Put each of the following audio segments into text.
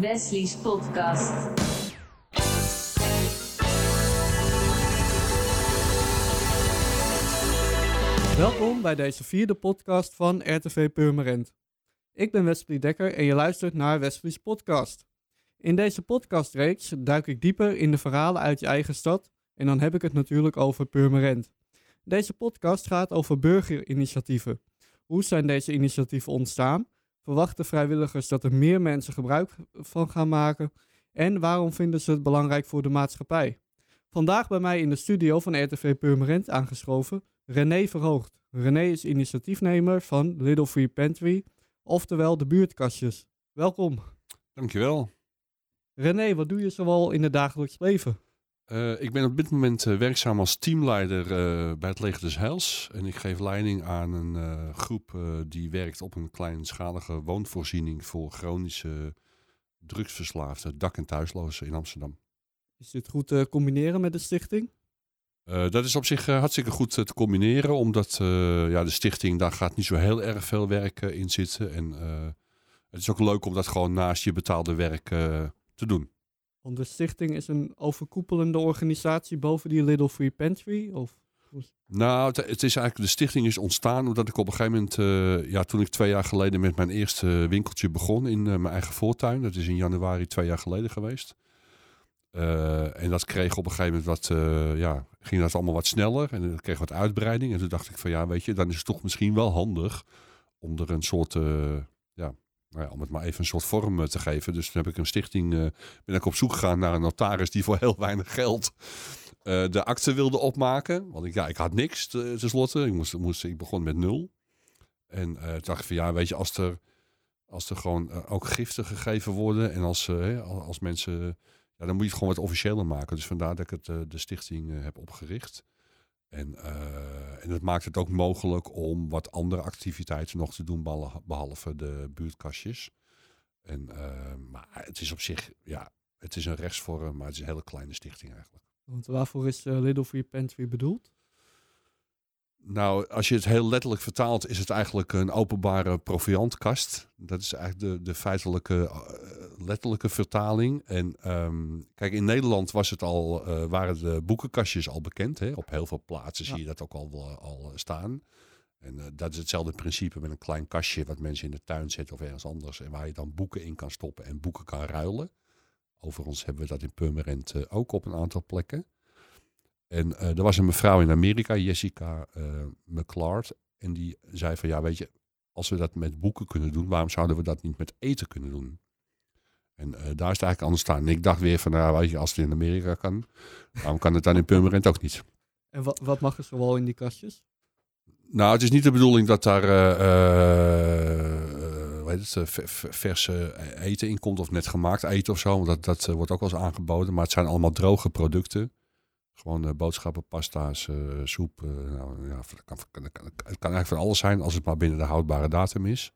Wesley's podcast. Welkom bij deze vierde podcast van RTV Purmerend. Ik ben Wesley Dekker en je luistert naar Wesley's podcast. In deze podcastreeks duik ik dieper in de verhalen uit je eigen stad en dan heb ik het natuurlijk over Purmerend. Deze podcast gaat over burgerinitiatieven. Hoe zijn deze initiatieven ontstaan? Verwachten vrijwilligers dat er meer mensen gebruik van gaan maken? En waarom vinden ze het belangrijk voor de maatschappij? Vandaag bij mij in de studio van RTV Purmerend aangeschoven René Verhoogd. René is initiatiefnemer van Little Free Pantry, oftewel de buurtkastjes. Welkom. Dankjewel. René, wat doe je zoal in het dagelijks leven? Uh, ik ben op dit moment uh, werkzaam als teamleider uh, bij het Leger des Heils. En ik geef leiding aan een groep die werkt op een kleinschalige woonvoorziening voor chronische drugsverslaafden, dak- en thuislozen in Amsterdam. Is dit goed te combineren met de stichting? dat is op zich hartstikke goed te combineren, omdat ja, de stichting, daar gaat niet zo heel erg veel werk in zitten. En het is ook leuk om dat gewoon naast je betaalde werk te doen. Want de stichting is een overkoepelende organisatie boven die Little Free Pantry? Of? Nou, het, is eigenlijk, de stichting is ontstaan omdat ik op een gegeven moment, uh, ja, toen ik twee jaar geleden met mijn eerste winkeltje begon in uh, mijn eigen voortuin. Dat is in januari twee jaar geleden geweest. Uh, en dat kreeg op een gegeven moment wat, ja, ging dat allemaal wat sneller en dat kreeg wat uitbreiding. En toen dacht ik van ja, weet je, dan is het toch misschien wel handig om er een soort, nou om het maar even een soort vorm te geven. Dus toen heb ik een stichting, uh, ben ik op zoek gegaan naar een notaris die voor heel weinig geld uh, de akte wilde opmaken. Want ik, ja, ik had niks tenslotte. Ik, moest, moest, ik begon met nul. En uh, toen dacht ik van ja, weet je, als er, als er gewoon ook giften gegeven worden en als, als mensen, ja, dan moet je het gewoon wat officiëler maken. Dus vandaar dat ik het, de stichting heb opgericht. En, uh, en het maakt het ook mogelijk om wat andere activiteiten nog te doen, behalve de buurtkastjes. En, uh, maar het is op zich, ja, het is een rechtsvorm, maar het is een hele kleine stichting eigenlijk. Want waarvoor is uh, Little Free Pantry bedoeld? Nou, als je het heel letterlijk vertaalt, is het eigenlijk een openbare proviantkast. Dat is eigenlijk de, de feitelijke, letterlijke vertaling. En um, kijk, in Nederland was het al, uh, waren de boekenkastjes al bekend. Hè? Op heel veel plaatsen ja. zie je dat ook al, al staan. En dat is hetzelfde principe met een klein kastje wat mensen in de tuin zetten of ergens anders. En waar je dan boeken in kan stoppen en boeken kan ruilen. Overigens hebben we dat in Purmerend ook op een aantal plekken. En uh, er was een mevrouw in Amerika, Jessica McClard. En die zei van ja, weet je, als we dat met boeken kunnen doen, waarom zouden we dat niet met eten kunnen doen? En uh, daar is het eigenlijk anders staan. En ik dacht weer van, nou, weet je, als het in Amerika kan, waarom kan het dan in Purmerend ook niet? En wat, wat mag er zoal in die kastjes? Nou, het is niet de bedoeling dat daar weet het, verse eten in komt of net gemaakt eten of zo. Want dat, dat wordt ook wel eens aangeboden. Maar het zijn allemaal droge producten. Gewoon uh, boodschappen, pasta's, uh, soep. Uh, nou, ja, het, kan, het kan eigenlijk van alles zijn als het maar binnen de houdbare datum is.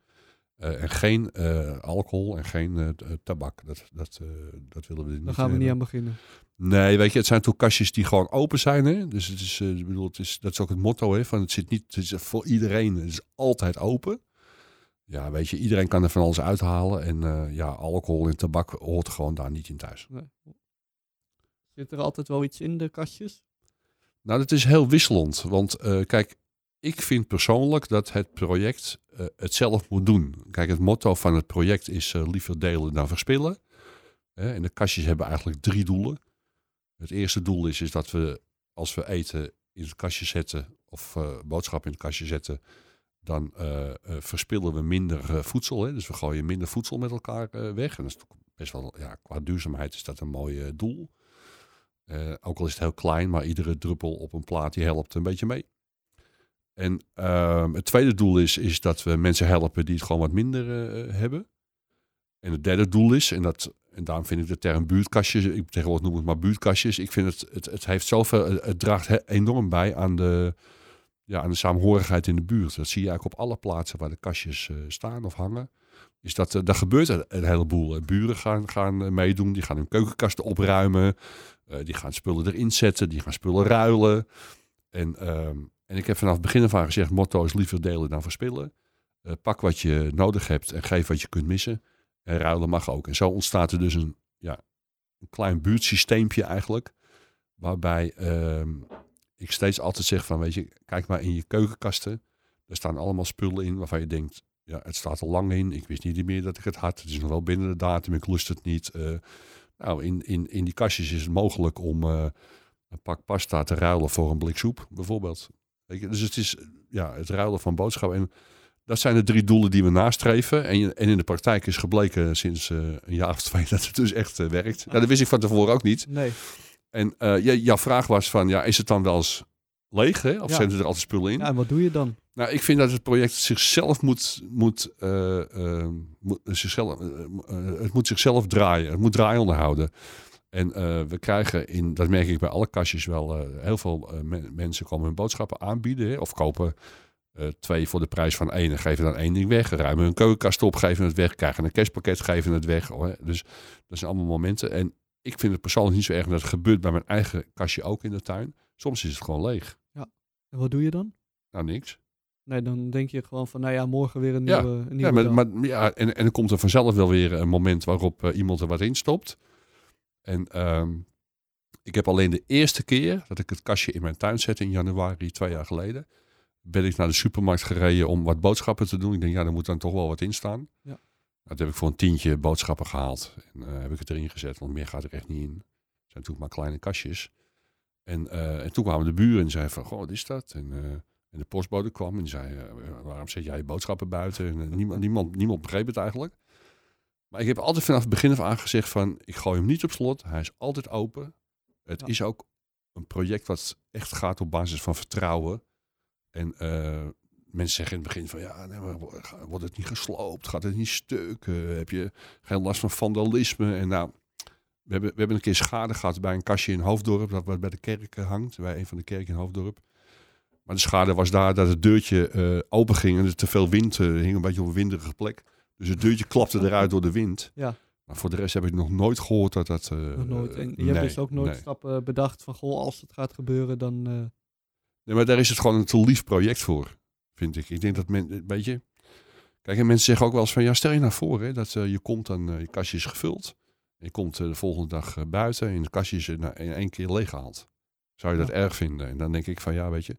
En geen alcohol en geen tabak. Dat, dat, dat willen we niet. Daar gaan we niet aan beginnen. Nee, weet je, het zijn toch kastjes die gewoon open zijn. Hè? Dus het is, ik bedoel, het is, dat is ook het motto. Hè? Van het zit niet, het is voor iedereen. Het is altijd open. Ja, weet je, iedereen kan er van alles uithalen. En ja, alcohol en tabak hoort gewoon daar niet in thuis. Nee. Zit er altijd wel iets in de kastjes? Nou, dat is heel wisselend. Want uh, kijk, ik vind persoonlijk dat het project uh, het zelf moet doen. Kijk, het motto van het project is uh, liever delen dan verspillen. en de kastjes hebben eigenlijk drie doelen. Het eerste doel is, is dat we, als we eten in het kastje zetten, of boodschappen in het kastje zetten, dan verspillen we minder voedsel. Hè? Dus we gooien minder voedsel met elkaar weg. En dat is best wel, ja, qua duurzaamheid is dat een mooi doel. Uh, ook al is het heel klein, maar iedere druppel op een plaat die helpt een beetje mee. En uh, het tweede doel is, is dat we mensen helpen die het gewoon wat minder uh, hebben. En het derde doel is, en, dat, en daarom vind ik de term buurtkastjes, ik tegenwoordig noem het maar buurtkastjes. Ik vind het, het, het heeft zoveel, het draagt enorm bij aan de, ja, aan de saamhorigheid in de buurt. Dat zie je eigenlijk op alle plaatsen waar de kastjes uh, staan of hangen. Is dat, daar gebeurt een, een heleboel. Buren gaan, gaan meedoen, die gaan hun keukenkasten opruimen. Die gaan spullen erin zetten, die gaan spullen ruilen. En, um, en ik heb vanaf het begin af aan gezegd, motto is liever delen dan verspillen. Uh, pak wat je nodig hebt en geef wat je kunt missen. En ruilen mag ook. En zo ontstaat er dus een, ja, een klein buurtsysteempje eigenlijk. Waarbij ehm, ik steeds altijd zeg van, weet je, kijk maar in je keukenkasten. Er staan allemaal spullen in waarvan je denkt, ja, het staat er lang in. Ik wist niet meer dat ik het had. Het is nog wel binnen de datum, ik lust het niet. Eh, nou, in, in, in die kastjes is het mogelijk om eh, een pak pasta te ruilen voor een blik soep, bijvoorbeeld. Je, dus het is ja, het ruilen van boodschappen. En dat zijn de drie doelen die we nastreven. En, en in de praktijk is gebleken sinds eh, een jaar of twee dat het dus echt werkt. Ja, dat wist ik van tevoren ook niet. Nee. En uh, jouw vraag was van, ja, is het dan wel eens leeg? Hè? Of Ja. zijn er altijd spullen in? Ja, en wat doe je dan? Nou, ik vind dat het project zichzelf moet, moet, eh, eh, moet zichzelf, eh, eh, het moet zichzelf draaien. Het moet draai onderhouden. En eh, we krijgen in, dat merk ik bij alle kastjes wel, eh, heel veel eh, men- mensen komen hun boodschappen aanbieden. Hè, of kopen twee voor de prijs van één en geven dan één ding weg. Ruimen hun keukenkast op, geven het weg. Krijgen een kerstpakket, geven het weg. Hoor. Dus dat zijn allemaal momenten. En ik vind het persoonlijk niet zo erg dat het gebeurt bij mijn eigen kastje ook in de tuin. Soms is het gewoon leeg. En wat doe je dan? Nou, niks. Nee, dan denk je gewoon van, nou ja, morgen weer een Ja. nieuwe, een nieuwe Ja, maar, maar, ja en, en dan komt er vanzelf wel weer een moment waarop iemand er wat in stopt. En ehm, ik heb alleen de eerste keer dat ik het kastje in mijn tuin zette in januari twee jaar geleden. Ben ik naar de supermarkt gereden om wat boodschappen te doen. Ik denk, ja, er moet dan toch wel wat in staan. Ja. Nou, dat heb ik voor een tientje boodschappen gehaald. En eh, heb ik het erin gezet, want meer gaat er echt niet in. Het zijn natuurlijk maar kleine kastjes. En, eh, en toen kwamen de buren en zeiden van, goh, wat is dat? En, eh, en de postbode kwam en zei, waarom zet jij je boodschappen buiten? En, niemand, niemand, niemand begreep het eigenlijk. Maar ik heb altijd vanaf het begin af aan gezegd van, ik gooi hem niet op slot. Hij is altijd open. Het Ja. is ook een project wat echt gaat op basis van vertrouwen. En eh, mensen zeggen in het begin van, ja, nee, wordt het niet gesloopt? Gaat het niet stuk? Eh, heb je geen last van vandalisme? En nou, we hebben, we hebben een keer schade gehad bij een kastje in Hoofddorp, dat wat bij de kerk eh, hangt, bij een van de kerken in Hoofddorp. Maar de schade was daar dat het deurtje eh, open ging en er te veel wind hing, een beetje op een winderige plek. Dus het deurtje klapte eruit door de wind. Ja. Maar voor de rest heb ik nog nooit gehoord dat dat... eh, Nog nooit. En je nee, hebt dus ook nooit nee. stappen bedacht van, goh, als het gaat gebeuren, dan... eh, Nee, maar daar is het gewoon een te lief project voor, vind ik. Ik denk dat men, weet je... Kijk, en mensen zeggen ook wel eens van, ja, stel je nou voor hè, dat eh, je komt eh, je kastje is gevuld. En je komt eh, de volgende dag eh, buiten en het kastje is eh, na- in één keer leeggehaald. Zou je dat erg vinden? En dan denk ik van, ja, weet je,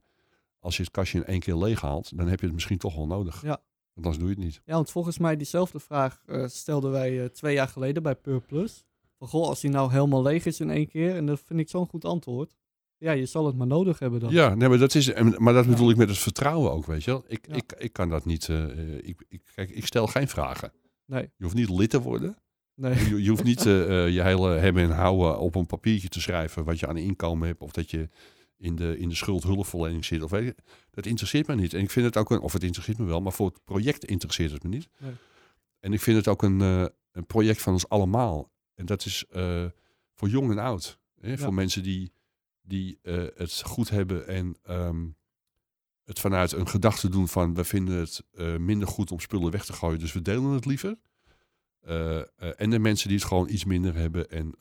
als je het kastje in één keer leeghaalt, dan heb je het misschien toch wel nodig. Ja. Anders doe je het niet. Ja, want volgens mij diezelfde vraag eh, stelden wij eh, twee jaar geleden bij Pur Plus. Van goh, als die nou helemaal leeg is in één keer, en dat vind ik zo'n goed antwoord. Ja, je zal het maar nodig hebben dan. Ja, nee, maar dat is, en- maar dat bedoel ik met het vertrouwen ook, weet je wel. Ik, Ja. ik, ik kan dat niet, eh, ik, ik, kijk, ik stel geen vragen. Nee, Je hoeft niet lid te worden. nee. Je, je hoeft niet je hele hebben en houden op een papiertje te schrijven wat je aan inkomen hebt. Of dat je in de, in de schuldhulpverlening zit. Of weet dat interesseert me niet. En ik vind het ook een, of het interesseert me wel, maar voor het project interesseert het me niet. Nee. En ik vind het ook een, eh, een project van ons allemaal. En dat is eh, voor jong en oud. Hè? Ja. Voor mensen die, die eh, het goed hebben en ehm, het vanuit een gedachte doen van we vinden het minder goed om spullen weg te gooien, dus we delen het liever. En de mensen die het gewoon iets minder hebben. En,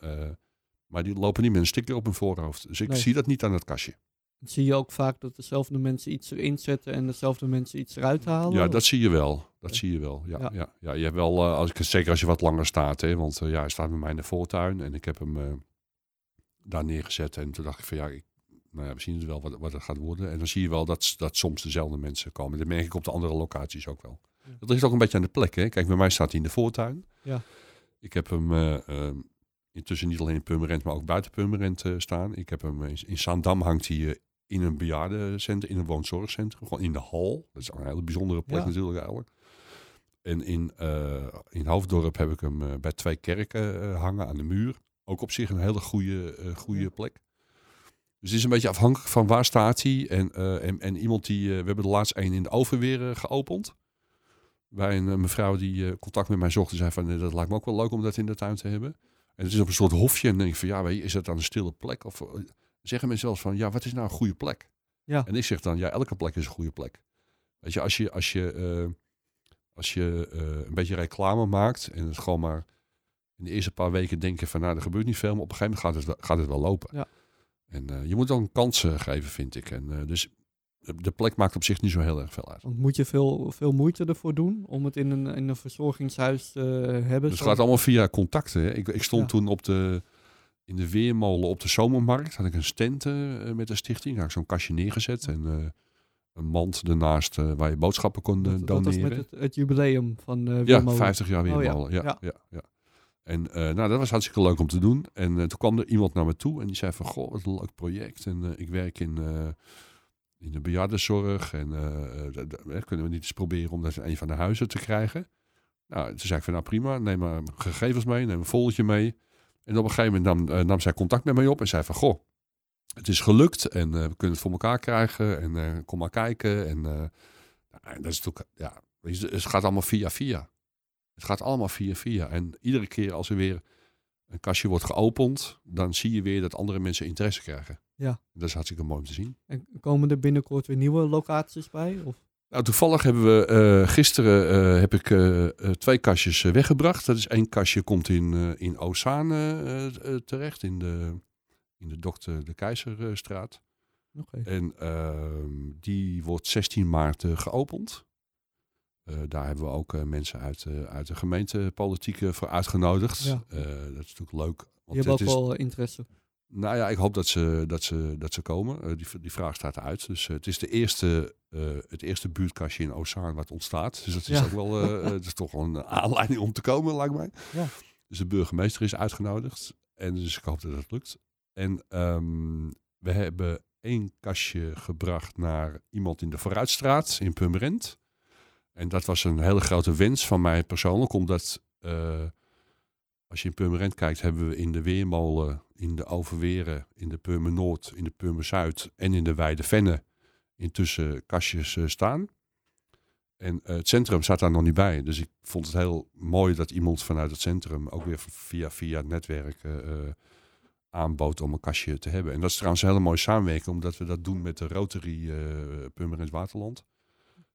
maar die lopen niet met een sticker op hun voorhoofd. Dus ik Nee. zie dat niet aan het kastje. Zie je ook vaak dat dezelfde mensen iets erin zetten en dezelfde mensen iets eruit halen. Ja, dat zie je wel. Dat zie je wel. Ja, Ja. ja. Ja, je hebt wel, eh, als ik, zeker als je wat langer staat. Hè, want eh, ja, hij staat bij mij in de voortuin. En ik heb hem eh, daar neergezet. En toen dacht ik van ja, ik, nou ja, we zien het wel wat, wat het gaat worden. En dan zie je wel dat, dat soms dezelfde mensen komen. Dat merk ik op de andere locaties ook wel. Dat ligt ook een beetje aan de plek. Hè. Kijk, bij mij staat hij in de voortuin. Ja. Ik heb hem eh, eh, intussen niet alleen in Purmerend, maar ook buiten Purmerend eh, staan. Ik heb hem in, in Zaandam hangt hij eh, in een bejaardencentrum, in een woonzorgcentrum. Gewoon in de hal. Dat is een hele bijzondere plek Ja. natuurlijk eigenlijk. En in, eh, in Hoofddorp heb ik hem bij twee kerken hangen aan de muur. Ook op zich een hele goede, goede plek. Dus het is een beetje afhankelijk van waar staat hij. En, en, en iemand die... we hebben de laatste een in de oven weer geopend. Bij een mevrouw die contact met mij zocht. En zei van, dat lijkt me ook wel leuk om dat in de tuin te hebben. En het is op een soort hofje. En dan denk ik van, ja, je, is dat dan een stille plek? Of eh, zeggen mensen eens van, ja, wat is nou een goede plek? Ja. En ik zeg dan, ja, elke plek is een goede plek. Weet je, als je, als je, eh, als je eh, een beetje reclame maakt en het gewoon maar in de eerste paar weken denken van, nou, er gebeurt niet veel, maar op een gegeven moment gaat het, wel- gaat het wel lopen. Ja. En je moet ook een kans eh, geven, vind ik. En, dus de- plek maakt op zich niet zo heel erg veel uit. Want moet je veel, veel moeite ervoor doen om het in een, in een verzorgingshuis te hebben? Dus het gaat allemaal via contacten. Hè. Ik, ik stond Ja. toen op de, in de Weermolen op de Zomermarkt. Had ik een stand eh, met de stichting. Had ik zo'n kastje neergezet. En eh, een mand ernaast eh, waar je boodschappen kon eh, dat, dat was doneren. met het, het jubileum van eh Ja, Weermolen. 50 jaar Oh, ja. Weermolen. ja. Ja. Ja. En eh, nou, dat was hartstikke leuk om te doen. En eh, toen kwam er iemand naar me toe en die zei van... Goh, wat een leuk project. En eh, ik werk in, eh, in de bejaardenzorg. En eh, eh, kunnen we niet eens proberen om dat in een van de huizen te krijgen? Nou, toen zei ik van nou prima, neem maar gegevens mee, neem een foldertje mee. En op een gegeven moment nam, eh, nam zij contact met mij op en zei van goh, het is gelukt en we kunnen het voor elkaar krijgen en kom maar kijken. En nou, dat is natuurlijk, ja, het gaat allemaal via via. Het gaat allemaal via via. En iedere keer als er weer een kastje wordt geopend, dan zie je weer dat andere mensen interesse krijgen. Ja. Dat is hartstikke mooi om te zien. En komen er binnenkort weer nieuwe locaties bij? Of? Nou, toevallig hebben we eh, gisteren eh, heb ik eh, twee kastjes weggebracht. Dat is één kastje komt in, in Ozaan terecht, in de, in de Dokter de Keizerstraat. En ehm, die wordt 16 maart geopend. Daar hebben we ook mensen uit, uit de gemeentepolitiek voor uitgenodigd. Ja. Dat is natuurlijk leuk. Je Want hebt ook is, wel interesse. Nou ja, ik hoop dat ze, dat ze, dat ze komen. Eh, die, die vraag staat uit. Dus eh, het is de eerste, eh, het eerste buurtkastje in Ozaan wat ontstaat. Dus dat is Ja. ook wel dat is toch wel een aanleiding om te komen, lijkt mij. Ja. Dus de burgemeester is uitgenodigd. En dus ik hoop dat het lukt. En ehm, we hebben één kastje gebracht naar iemand in de Vooruitstraat in Purmerend. En dat was een hele grote wens van mij persoonlijk, omdat als je in Purmerend kijkt, hebben we in de Weermolen, in de Overweren, in de Purmer Noord, in de Purmer Zuid en in de Weide Venne intussen kastjes eh, staan. En eh, het centrum staat daar nog niet bij. Dus ik vond het heel mooi dat iemand vanuit het centrum ook weer via, via het netwerk eh, aanbood om een kastje te hebben. En dat is trouwens een hele mooie samenwerking, omdat we dat doen met de Rotary Purmerend Waterland.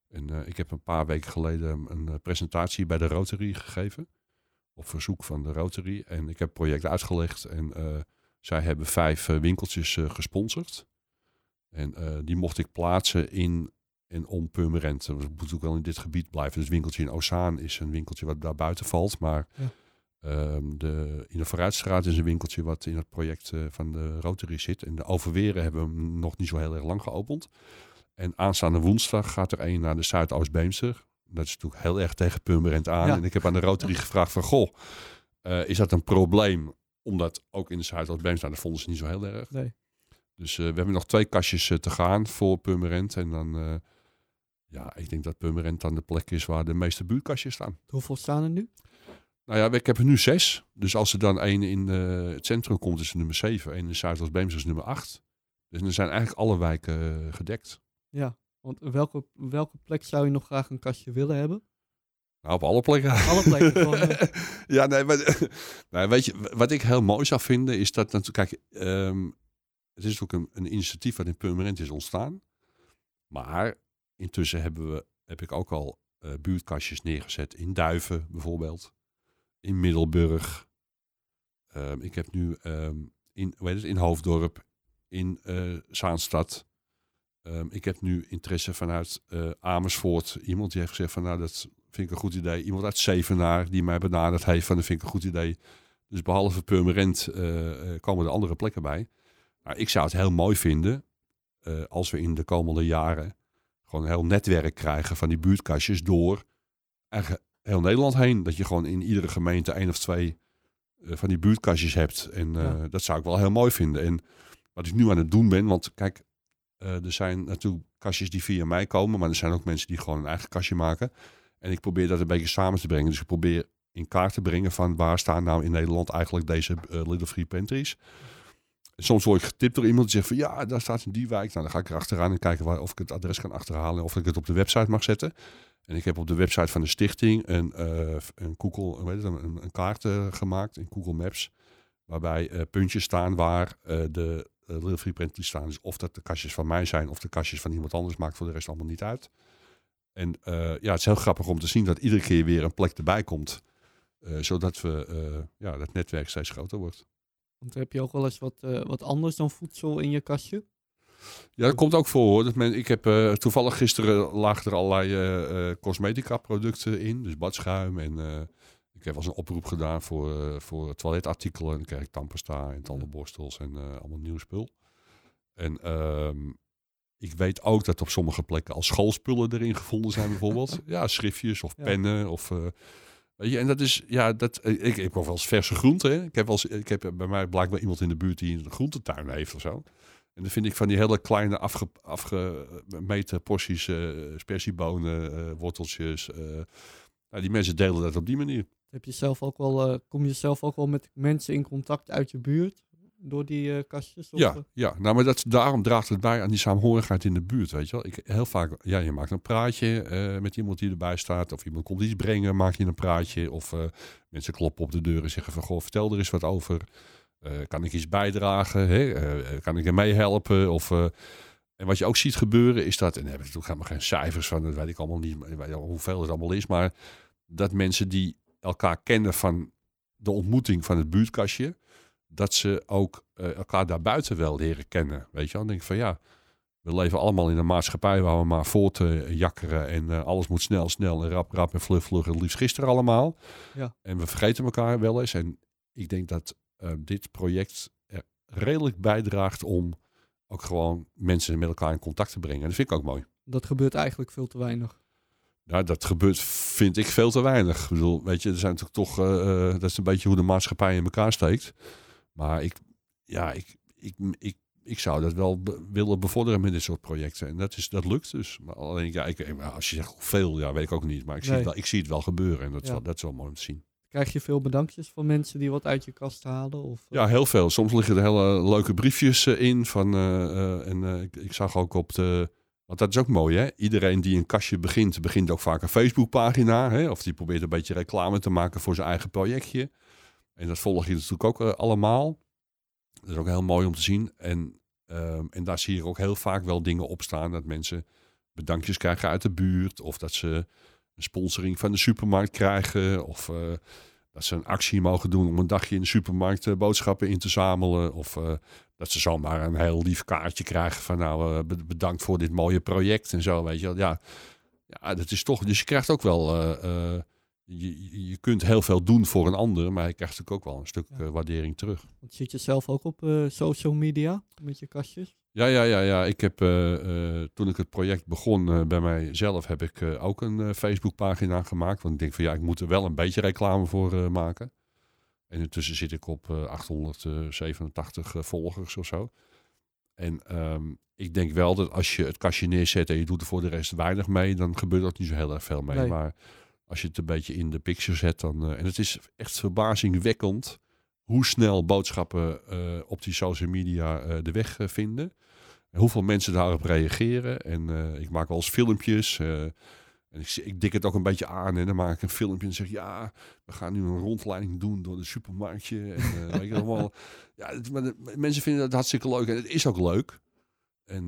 En ik heb een paar weken geleden een presentatie bij de Rotary gegeven. Op verzoek van de Rotary. En ik heb het project uitgelegd. En eh, zij hebben vijf eh, winkeltjes eh, gesponsord. En die mocht ik plaatsen in en om Purmerend. We moeten ook wel in dit gebied blijven. Dus winkeltje in Ozaan is een winkeltje wat daar buiten valt. Maar Ja. ehm, de, in de Vooruitstraat is een winkeltje wat in het project van de Rotary zit. En de Overweren hebben we hem nog niet zo heel erg lang geopend. En aanstaande woensdag gaat er een naar de Zuidoost-Beemster. Dat is natuurlijk heel erg tegen Purmerend aan. Ja. En ik heb aan de Rotary gevraagd van... Goh, eh, is dat een probleem? Omdat ook in de Zuidoost-Beemster, dat vonden ze niet zo heel erg. Nee. Dus eh, we hebben nog twee kastjes eh, te gaan voor Purmerend. En dan, ja, ik denk dat Purmerend dan de plek is waar de meeste buurtkastjes staan. Hoeveel staan er nu? Nou ja, ik heb er nu zes. Dus als er dan één in het centrum komt, is het nummer zeven. Eén in Zuidoost-Beemster is nummer acht. Dus dan zijn eigenlijk alle wijken gedekt. Ja. Want welke, welke plek zou je nog graag een kastje willen hebben? Nou, op alle plekken. Alle plekken. gewoon, ja, nee, maar, nou, weet je, wat ik heel mooi zou vinden is dat, natuurlijk, kijk, ehm, het is ook een, een initiatief wat in Purmerend is ontstaan. Maar intussen hebben we, heb ik ook al eh, buurtkastjes neergezet in Duiven bijvoorbeeld, in Middelburg. Ehm, ik heb nu ehm, in, heet het, in Hoofddorp, in eh, Zaanstad. Ehm, ik heb nu interesse vanuit eh, Amersfoort. Iemand die heeft gezegd van nou dat vind ik een goed idee. Iemand uit Zevenaar die mij benaderd heeft van dat vind ik een goed idee. Dus behalve Purmerend eh, eh, komen er andere plekken bij. Nou, ik zou het heel mooi vinden als we in de komende jaren gewoon een heel netwerk krijgen van die buurtkastjes door heel Nederland heen. Dat je gewoon in iedere gemeente één of twee van die buurtkastjes hebt. En Ja. dat zou ik wel heel mooi vinden. En wat ik nu aan het doen ben, want kijk, eh, er zijn natuurlijk kastjes die via mij komen, maar er zijn ook mensen die gewoon een eigen kastje maken. En ik probeer dat een beetje samen te brengen. Dus ik probeer in kaart te brengen van waar staan nou in Nederland eigenlijk deze eh, Little Free Pantries. Soms word ik getipt door iemand die zegt van ja, daar staat in die wijk. Nou, dan ga ik erachteraan en kijken waar, of ik het adres kan achterhalen en of ik het op de website mag zetten. En ik heb op de website van de stichting een, eh, een Google, heet het, een, een kaart gemaakt in Google Maps. Waarbij puntjes staan waar de eh, Free Pantries staan. Dus of dat de kastjes van mij zijn of de kastjes van iemand anders, maakt voor de rest allemaal niet uit. En eh, ja, het is heel grappig om te zien dat iedere keer weer een plek erbij komt. eh, zodat we, ja, dat netwerk steeds groter wordt. Want heb je ook wel eens wat, wat anders dan voedsel in je kastje? Ja, dat komt ook voor hoor. Dat men, ik heb uh, toevallig gisteren lagen er allerlei uh, cosmetica producten in. Dus badschuim en ik heb wel eens een oproep gedaan voor, voor toiletartikelen. En dan krijg ik tandpasta en tandenborstels en allemaal nieuw spul. En ehm, ik weet ook dat op sommige plekken al schoolspullen erin gevonden zijn bijvoorbeeld. ja, schriftjes of pennen of... Weet je, en dat is, ja, dat, ik, ik heb wel eens verse groenten. Ik heb, wel eens, ik heb bij mij blijkbaar iemand in de buurt die een groentetuin heeft of zo. En dan vind ik van die hele kleine afge, afgemeten porties uh, spersiebonen, uh, worteltjes. Uh, nou, die mensen delen dat op die manier. Heb je zelf ook wel, kom je zelf ook wel met mensen in contact uit je buurt? Door die kastjes? Of? Ja, ja, nou, maar dat, daarom draagt het bij aan die saamhorigheid in de buurt, weet je wel. Ik, heel vaak, ja, je maakt een praatje met iemand die erbij staat. Of iemand komt iets brengen, maak je een praatje. Of mensen kloppen op de deur en zeggen van, goh, vertel er eens wat over. Kan ik iets bijdragen? Hè? Kan ik er meehelpen? Of, en wat je ook ziet gebeuren is dat, en daar heb ik natuurlijk helemaal geen cijfers van, dat weet ik allemaal niet hoeveel het allemaal is, maar dat mensen die elkaar kennen van de ontmoeting van het buurtkastje, dat ze ook elkaar daarbuiten wel leren kennen. Weet je, dan denk ik van ja, we leven allemaal in een maatschappij waar we maar voortjakkeren en alles moet snel, snel en rap, rap en vlug, vlug. Het liefst gisteren allemaal. Ja. En we vergeten elkaar wel eens. En ik denk dat uh, dit project er redelijk bijdraagt om ook gewoon mensen met elkaar in contact te brengen. En dat vind ik ook mooi. Dat gebeurt eigenlijk veel te weinig. Ja, dat gebeurt, vind ik, veel te weinig. Ik bedoel, weet je, er zijn natuurlijk toch, uh, dat is een beetje hoe de maatschappij in elkaar steekt. Maar ik, ja, ik, ik, ik, ik zou dat wel willen bevorderen met dit soort projecten. En dat, is, dat lukt dus. Maar alleen, ja, ik, als je zegt hoeveel, ja, weet ik ook niet. Maar ik, zie, het wel, ik zie het wel gebeuren. En dat, is, wel, dat is wel mooi om te zien. Krijg je veel bedankjes van mensen die wat uit je kast halen? Of, ja, heel veel. Soms liggen er hele leuke briefjes in. Van, uh, en ik, ik, zag ook op de. Want dat is ook mooi, hè? Iedereen die een kastje begint, begint ook vaak een Facebookpagina. Hè? Of die probeert een beetje reclame te maken voor zijn eigen projectje. En dat volg je natuurlijk ook allemaal. Dat is ook heel mooi om te zien. En, ehm, en daar zie je ook heel vaak wel dingen op staan. Dat mensen bedankjes krijgen uit de buurt. Of dat ze een sponsoring van de supermarkt krijgen. Of uh, dat ze een actie mogen doen om een dagje in de supermarkt uh, boodschappen in te zamelen. Of dat ze zomaar een heel lief kaartje krijgen van nou bedankt voor dit mooie project en zo. Weet je wel. Ja, ja, dat is toch. Dus je krijgt ook wel. Je, je kunt heel veel doen voor een ander, maar je krijgt natuurlijk ook wel een stuk waardering terug. Want zit je zelf ook op social media met je kastjes? Ja, ja, ja, ja. Ik heb, toen ik het project begon bij mijzelf, heb ik ook een Facebookpagina gemaakt. Want ik denk van ja, ik moet er wel een beetje reclame voor maken. En intussen zit ik op 887 volgers of zo. En um, ik denk wel dat als je het kastje neerzet en je doet er voor de rest weinig mee, dan gebeurt er niet zo heel erg veel mee. Maar als je het een beetje in de picture zet, dan. en het is echt verbazingwekkend hoe snel boodschappen uh, op die social media uh, de weg vinden. Hoeveel mensen daarop reageren. En ik maak wel eens filmpjes. En ik, ik, dik het ook een beetje aan. En dan maak ik een filmpje en zeg ja, we gaan nu een rondleiding doen door de supermarktje. En, weet je, allemaal, ja, maar de, mensen vinden dat hartstikke leuk. En het is ook leuk. En,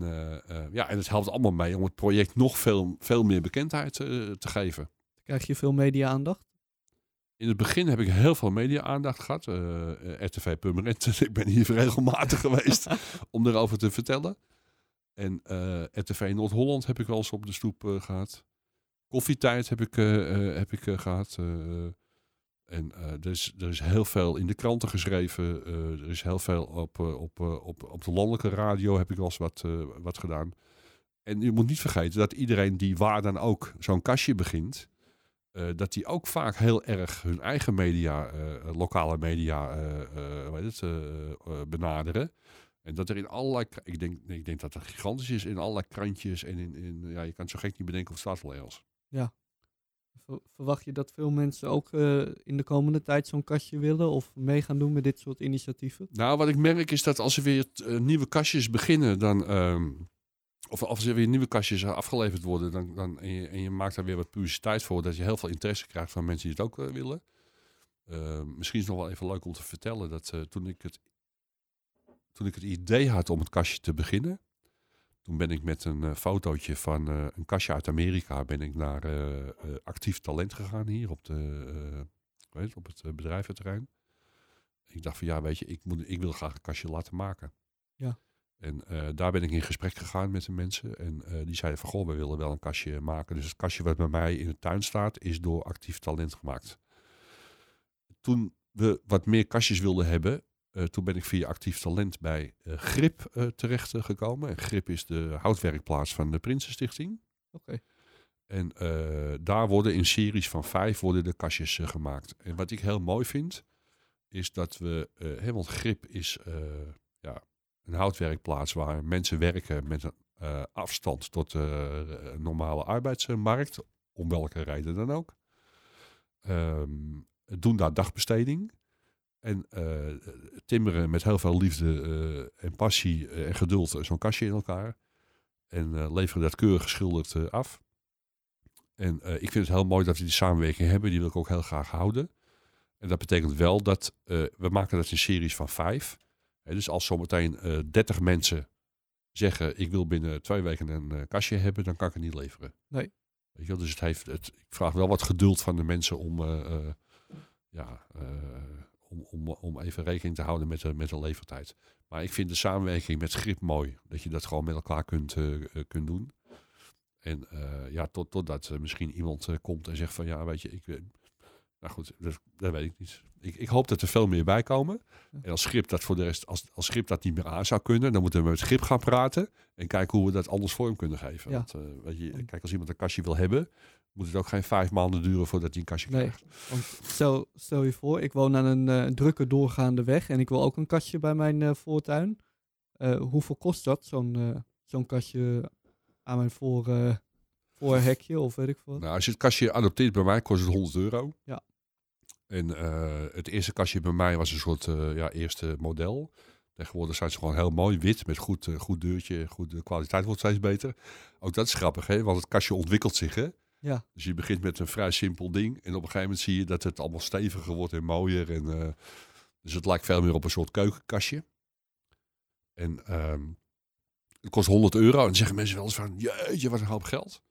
ja, en het helpt allemaal mee om het project nog veel, veel meer bekendheid te geven. Krijg je veel media-aandacht? In het begin heb ik heel veel media-aandacht gehad. Eh, RTV Purmerend, ik ben hier regelmatig geweest om erover te vertellen. En eh, RTV Noord-Holland heb ik wel eens op de stoep gehad. Koffietijd heb ik, heb ik gehad. en er, is, er is heel veel in de kranten geschreven. er is heel veel op, op, op, op de landelijke radio heb ik wel eens wat, wat gedaan. En je moet niet vergeten dat iedereen die waar dan ook zo'n kastje begint dat die ook vaak heel erg hun eigen media, lokale media, uh, het, benaderen. En dat er in allerlei, ik denk, ik denk dat het gigantisch is in allerlei krantjes en in, in ja, je kan zo gek niet bedenken of het staat wel ergens. Ja. Verwacht je dat veel mensen ook in de komende tijd zo'n kastje willen of mee gaan doen met dit soort initiatieven? Nou, wat ik merk is dat als er weer nieuwe kastjes beginnen, dan, ehm, of als er weer nieuwe kastjes afgeleverd worden, dan, dan, en, je, en je maakt daar weer wat publiciteit voor, dat je heel veel interesse krijgt van mensen die het ook uh, willen. Uh, misschien is het nog wel even leuk om te vertellen dat toen, ik het, toen ik het idee had om het kastje te beginnen, toen ben ik met een fotootje van een kastje uit Amerika ben ik naar actief talent gegaan hier op, de, weet, op het bedrijventerrein. Ik dacht van ja, weet je, ik, moet, ik wil graag een kastje laten maken. Ja. En eh, daar ben ik in gesprek gegaan met de mensen. En eh, die zeiden van, goh, we willen wel een kastje maken. Dus het kastje wat bij mij in de tuin staat, is door actief talent gemaakt. Toen we wat meer kastjes wilden hebben, eh, toen ben ik via actief talent bij eh, Grip eh, terecht gekomen. En Grip is de houtwerkplaats van de Prinsenstichting. Oké. En daar worden in series van vijf worden de kastjes gemaakt. En wat ik heel mooi vind, is dat we, hè, want Grip is ja, een houtwerkplaats waar mensen werken met een afstand tot de normale arbeidsmarkt, om welke reden dan ook. Ehm, doen daar dagbesteding. En eh, timmeren met heel veel liefde eh, en passie eh, en geduld zo'n kastje in elkaar. En leveren dat keurig geschilderd af. En ik vind het heel mooi dat we die samenwerking hebben. Die wil ik ook heel graag houden. En dat betekent wel dat we maken dat in series van vijf. Dus als zometeen eh 30 mensen zeggen: Ik wil binnen twee weken een kastje hebben, dan kan ik het niet leveren. Nee. Weet je? Dus het heeft, het, ik vraag wel wat geduld van de mensen om, ja, om, om, om even rekening te houden met de, met de levertijd. Maar ik vind de samenwerking met Grip mooi. Dat je dat gewoon met elkaar kunt, eh, eh, kunt doen. En eh, ja, tot, totdat misschien iemand komt en zegt van ja, weet je, ik. nou goed, dat, dat weet ik niet. Ik, ik hoop dat er veel meer bij komen. En als Grip dat voor de rest, als, als Grip dat niet meer aan zou kunnen, dan moeten we met Grip gaan praten. En kijken hoe we dat anders vorm kunnen geven. Ja. Want weet je, kijk, als iemand een kastje wil hebben, moet het ook geen vijf maanden duren voordat hij een kastje Nee. krijgt. Want stel, stel je voor, ik woon aan een eh, drukke doorgaande weg en ik wil ook een kastje bij mijn eh, voortuin. Eh, hoeveel kost dat, zo'n zo'n kastje aan mijn voor, voorhekje of weet ik veel wat? Nou, als je het kastje adopteert bij mij, kost het 100 euro. Ja. En het eerste kastje bij mij was een soort ja, eerste model. Tegenwoordig zijn ze gewoon heel mooi, wit, met goed, goed deurtje. Goed, de kwaliteit wordt steeds beter. Ook dat is grappig, hè? want het kastje ontwikkelt zich. Hè? Ja. Dus je begint met een vrij simpel ding. En op een gegeven moment zie je dat het allemaal steviger wordt en mooier. En, eh, dus het lijkt veel meer op een soort keukenkastje. En ehm, het kost 100 euro. En dan zeggen mensen wel eens van, jeetje, wat een hoop geld.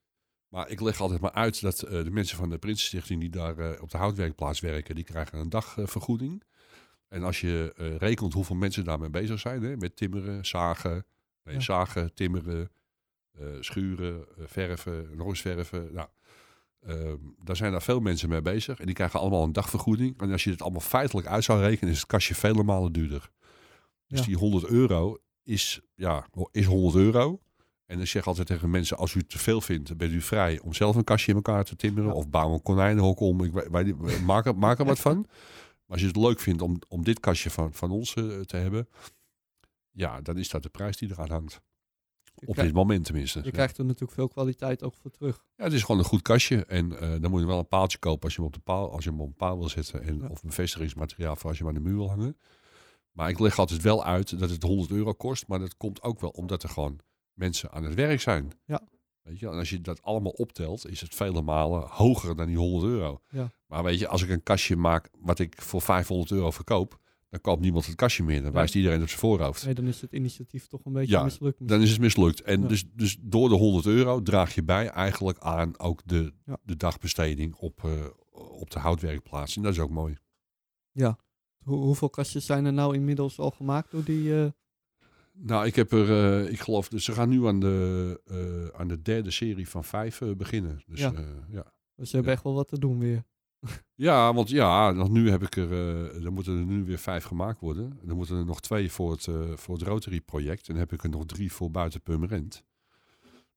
Maar ik leg altijd maar uit dat eh, de mensen van de Prinsenstichting die daar eh, op de houtwerkplaats werken, die krijgen een dagvergoeding. en als je rekent hoeveel mensen daarmee bezig zijn, hè, met timmeren, zagen, nee, Ja. zagen, timmeren, schuren, verven, nog eens verven. Nou, ehm, daar zijn daar veel mensen mee bezig en die krijgen allemaal een dagvergoeding. En als je het allemaal feitelijk uit zou rekenen, is het kastje vele malen duurder. Dus Ja. die 100 euro is, ja, is 100 euro. En ik zeg altijd tegen mensen, als u te veel vindt, bent u vrij om zelf een kastje in elkaar te timmeren. Ja. Of bouw een konijnenhok om. Ik, er, maak er wat van. Maar als je het leuk vindt om, om dit kastje van, van ons eh, te hebben, ja, dan is dat de prijs die eraan hangt. Op dit moment tenminste. je Ja. krijgt er natuurlijk veel kwaliteit ook voor terug. Ja, het is gewoon een goed kastje. En eh, dan moet je wel een paaltje kopen als je hem op de paal, als je hem op een paal wil zetten. En, Ja. Of bevestigingsmateriaal voor als je hem aan de muur wil hangen. Maar ik leg altijd wel uit dat het 100 euro kost. Maar dat komt ook wel omdat er gewoon mensen aan het werk zijn. Ja. Weet je, en als je dat allemaal optelt, is het vele malen hoger dan die 100 euro. Ja. Maar weet je, als ik een kastje maak wat ik voor 500 euro verkoop, dan koopt niemand het kastje meer. Dan wijst iedereen op zijn voorhoofd. Nee, dan is het initiatief toch een beetje Ja, mislukt. Dan is het mislukt. En Ja. dus, dus door de 100 euro draag je bij eigenlijk aan ook de, Ja. de dagbesteding op, eh, op de houtwerkplaats. En dat is ook mooi. Hoe, hoeveel kastjes zijn er nou inmiddels al gemaakt door die... eh, Nou, ik heb er, eh, ik geloof, dus ze gaan nu aan de, aan de derde serie van vijf beginnen. Dus Ja. ja. ja. dus ze hebben Ja. echt wel wat te doen weer. Ja, want ja, nog nu heb ik er, eh er moeten er nu weer vijf gemaakt worden. Er moeten er nog twee voor het, eh, voor het Rotary project. En dan heb ik er nog drie voor buiten Purmerend.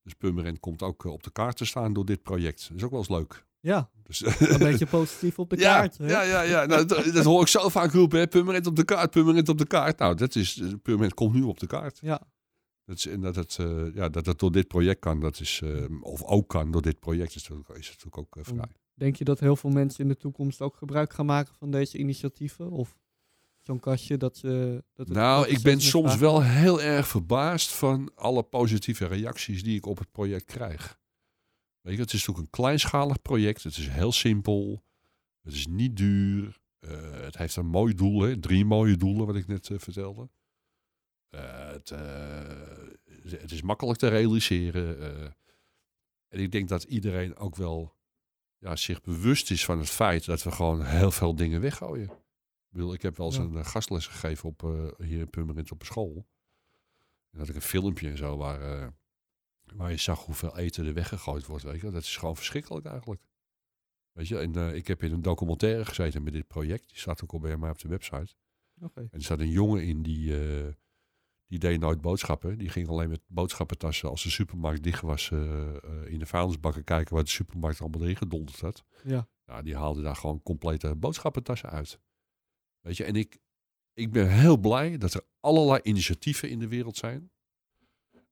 Dus Purmerend komt ook eh, op de kaart te staan door dit project. Dat is ook wel eens leuk. Ja, Dus, een beetje positief op de ja, kaart. hè? Ja, ja, ja. Nou, dat, dat hoor ik zo vaak roepen. Hè. Purmerend op de kaart, Purmerend op de kaart. Nou, dat is, Purmerend komt nu op de kaart. Ja. Dat is, en dat het, ja, dat het door dit project kan, dat is, of ook kan door dit project, is natuurlijk, is natuurlijk ook vrij. Denk je dat heel veel mensen in de toekomst ook gebruik gaan maken van deze initiatieven? Of zo'n kastje dat ze... Dat Nou, ik ben soms wel heel erg verbaasd van alle positieve reacties die ik op het project krijg. Weet je, het is natuurlijk een kleinschalig project. Het is heel simpel. Het is niet duur. eh, het heeft een mooi doel. Hè? Drie mooie doelen, wat ik net eh, vertelde. Eh, het, het is makkelijk te realiseren. en ik denk dat iedereen ook wel ja, zich bewust is van het feit dat we gewoon heel veel dingen weggooien. Ik bedoel, ik heb wel eens Ja. een eh, gastles gegeven op, eh, hier in Purmerend op een school. En had ik een filmpje en zo waar, eh, waar je zag hoeveel eten er weggegooid wordt. Weet je? Dat is gewoon verschrikkelijk eigenlijk. Weet je, en ik heb in een documentaire gezeten met dit project. Die staat ook al bij mij op de website. En er zat een jongen in die, die deed nooit boodschappen. Die ging alleen met boodschappentassen als de supermarkt dicht was eh, eh, in de vuilnisbakken kijken waar de supermarkt allemaal erin gedonderd had. Ja. Ja, die haalde daar gewoon complete boodschappentassen uit. Weet je, en ik, ik ben heel blij dat er allerlei initiatieven in de wereld zijn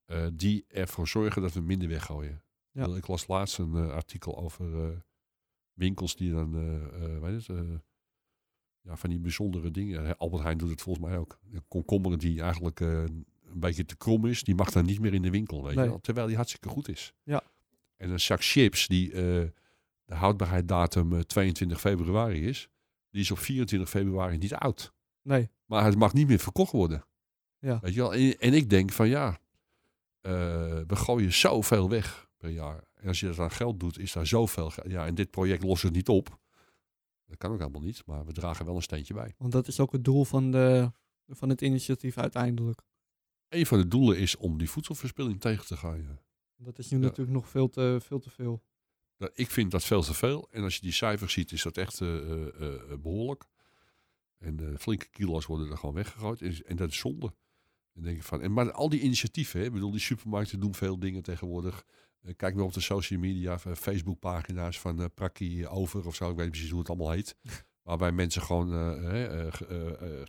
eh, die ervoor zorgen dat we minder weggooien. Ja. Ik las laatst een artikel over winkels die dan, weet het, ja, van die bijzondere dingen. Albert Heijn doet het volgens mij ook. Een komkommer die eigenlijk eh, een beetje te krom is, die mag dan niet meer in de winkel, weet Nee. je wel, terwijl die hartstikke goed is. Ja. En een zak chips die eh, de houdbaarheidsdatum eh, 22 februari is, die is op 24 februari niet oud. Nee. Maar het mag niet meer verkocht worden. Ja. Weet je wel? En, en ik denk van ja, eh, we gooien zoveel weg per jaar. En als je dat aan geld doet, is daar zoveel. Ja, en dit project lost het niet op. Dat kan ook helemaal niet, maar we dragen wel een steentje bij. Want dat is ook het doel van, de, van het initiatief uiteindelijk. Een van de doelen is om die voedselverspilling tegen te gaan. ja. Dat is nu Ja. natuurlijk nog veel te, veel te veel. Nou, ik vind dat veel te veel. En als je die cijfers ziet, is dat echt eh, behoorlijk. En eh, flinke kilo's worden er gewoon weggegooid. En, en dat is zonde. En denk ik van, en, maar al die initiatieven, hè, ik bedoel, die supermarkten doen veel dingen tegenwoordig. Eh, kijk maar op de social media, eh, Facebookpagina's van eh Prakkie over of zo. Ik weet niet precies hoe het allemaal heet. Waarbij mensen gewoon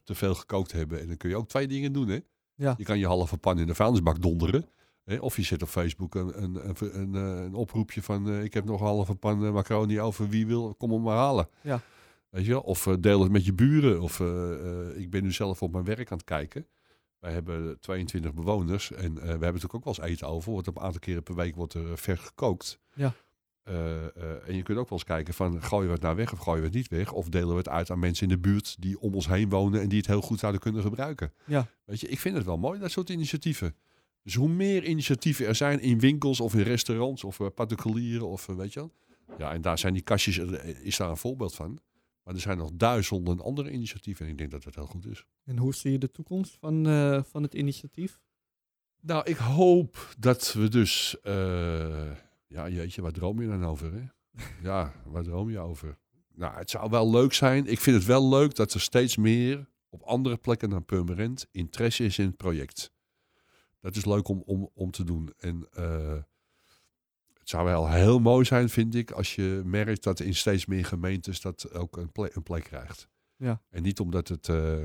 te veel gekookt hebben. En dan kun je ook twee dingen doen. Hè? Ja. Je kan je halve pan in de vuilnisbak donderen. Hè? Of je zet op Facebook een, een, een, een, een oproepje van... ik heb nog een halve pan macaroni over. Wie wil, kom hem maar halen. Ja. Weet je wel? Of deel het met je buren. Of ik ben nu zelf op mijn werk aan het kijken. Wij hebben 22 bewoners. En eh, we hebben natuurlijk ook wel eens eten over. Wordt een aantal keren per week wordt er eh, vers gekookt. Ja. Eh, en je kunt ook wel eens kijken van gooien we het nou weg of gooien we het niet weg? Of delen we het uit aan mensen in de buurt die om ons heen wonen en die het heel goed zouden kunnen gebruiken. Ja. Weet je, ik vind het wel mooi, dat soort initiatieven. Dus hoe meer initiatieven er zijn in winkels of in restaurants of particulieren of weet je wel. Ja, en daar zijn die kastjes, is daar een voorbeeld van. Maar er zijn nog duizenden andere initiatieven en ik denk dat dat heel goed is. En hoe zie je de toekomst van, eh, van het initiatief? Nou, ik hoop dat we dus... eh, ja, jeetje, waar droom je dan over, hè? ja, waar droom je over? Nou, het zou wel leuk zijn. Ik vind het wel leuk dat er steeds meer op andere plekken dan Purmerend interesse is in het project. Dat is leuk om, om, om te doen. En eh, het zou wel heel mooi zijn, vind ik, als je merkt dat in steeds meer gemeentes dat ook een plek, een plek krijgt. Ja. En niet omdat, het, eh,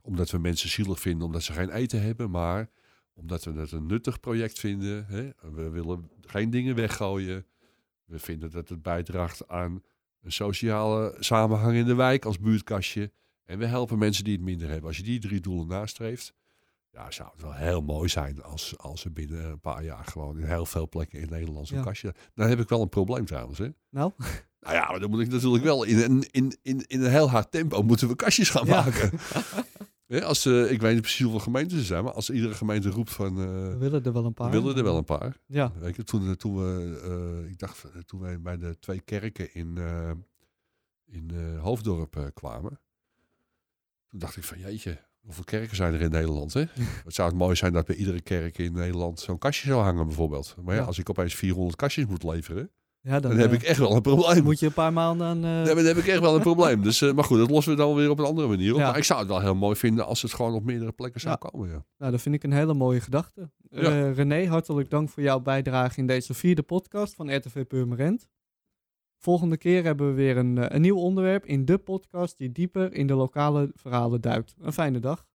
omdat we mensen zielig vinden omdat ze geen eten hebben, maar omdat we het een nuttig project vinden. Hè? We willen geen dingen weggooien. We vinden dat het bijdraagt aan een sociale samenhang in de wijk als buurtkastje. En we helpen mensen die het minder hebben. Als je die drie doelen nastreeft, ja, zou het wel heel mooi zijn als, als er binnen een paar jaar gewoon in heel veel plekken in Nederland zo'n Ja. kastje. Dan heb ik wel een probleem trouwens. Hè? Nou? Nou ja, maar dan moet ik natuurlijk wel in een, in, in, in een heel hard tempo moeten we kastjes gaan Ja. maken. Ja, als, eh, ik weet niet precies hoeveel gemeenten er zijn, maar als iedere gemeente roept van... eh, We willen er wel een paar. we willen er wel een paar. Ja, Weet je, toen, toen we, eh, ik dacht, eh, toen wij bij de twee kerken in, eh, in eh, Hoofddorp eh, kwamen, toen dacht ik van jeetje, hoeveel kerken zijn er in Nederland? Hè? Het zou het mooi zijn dat bij iedere kerk in Nederland zo'n kastje zou hangen bijvoorbeeld. Maar ja, Ja. als ik opeens 400 kastjes moet leveren, ja dan, dan, heb eh, ik echt wel een probleem. moet je een paar maanden aan... eh, dan heb ik echt wel een probleem. Dus, eh, maar goed, dat lossen we dan weer op een andere manier op. Ja. Maar ik zou het wel heel mooi vinden als het gewoon op meerdere plekken zou komen. Ja. Nou, dat vind ik een hele mooie gedachte. René, hartelijk dank voor jouw bijdrage in deze vierde podcast van RTV Purmerend. Volgende keer hebben we weer een, eh, een nieuw onderwerp in de podcast die dieper in de lokale verhalen duikt. Een fijne dag.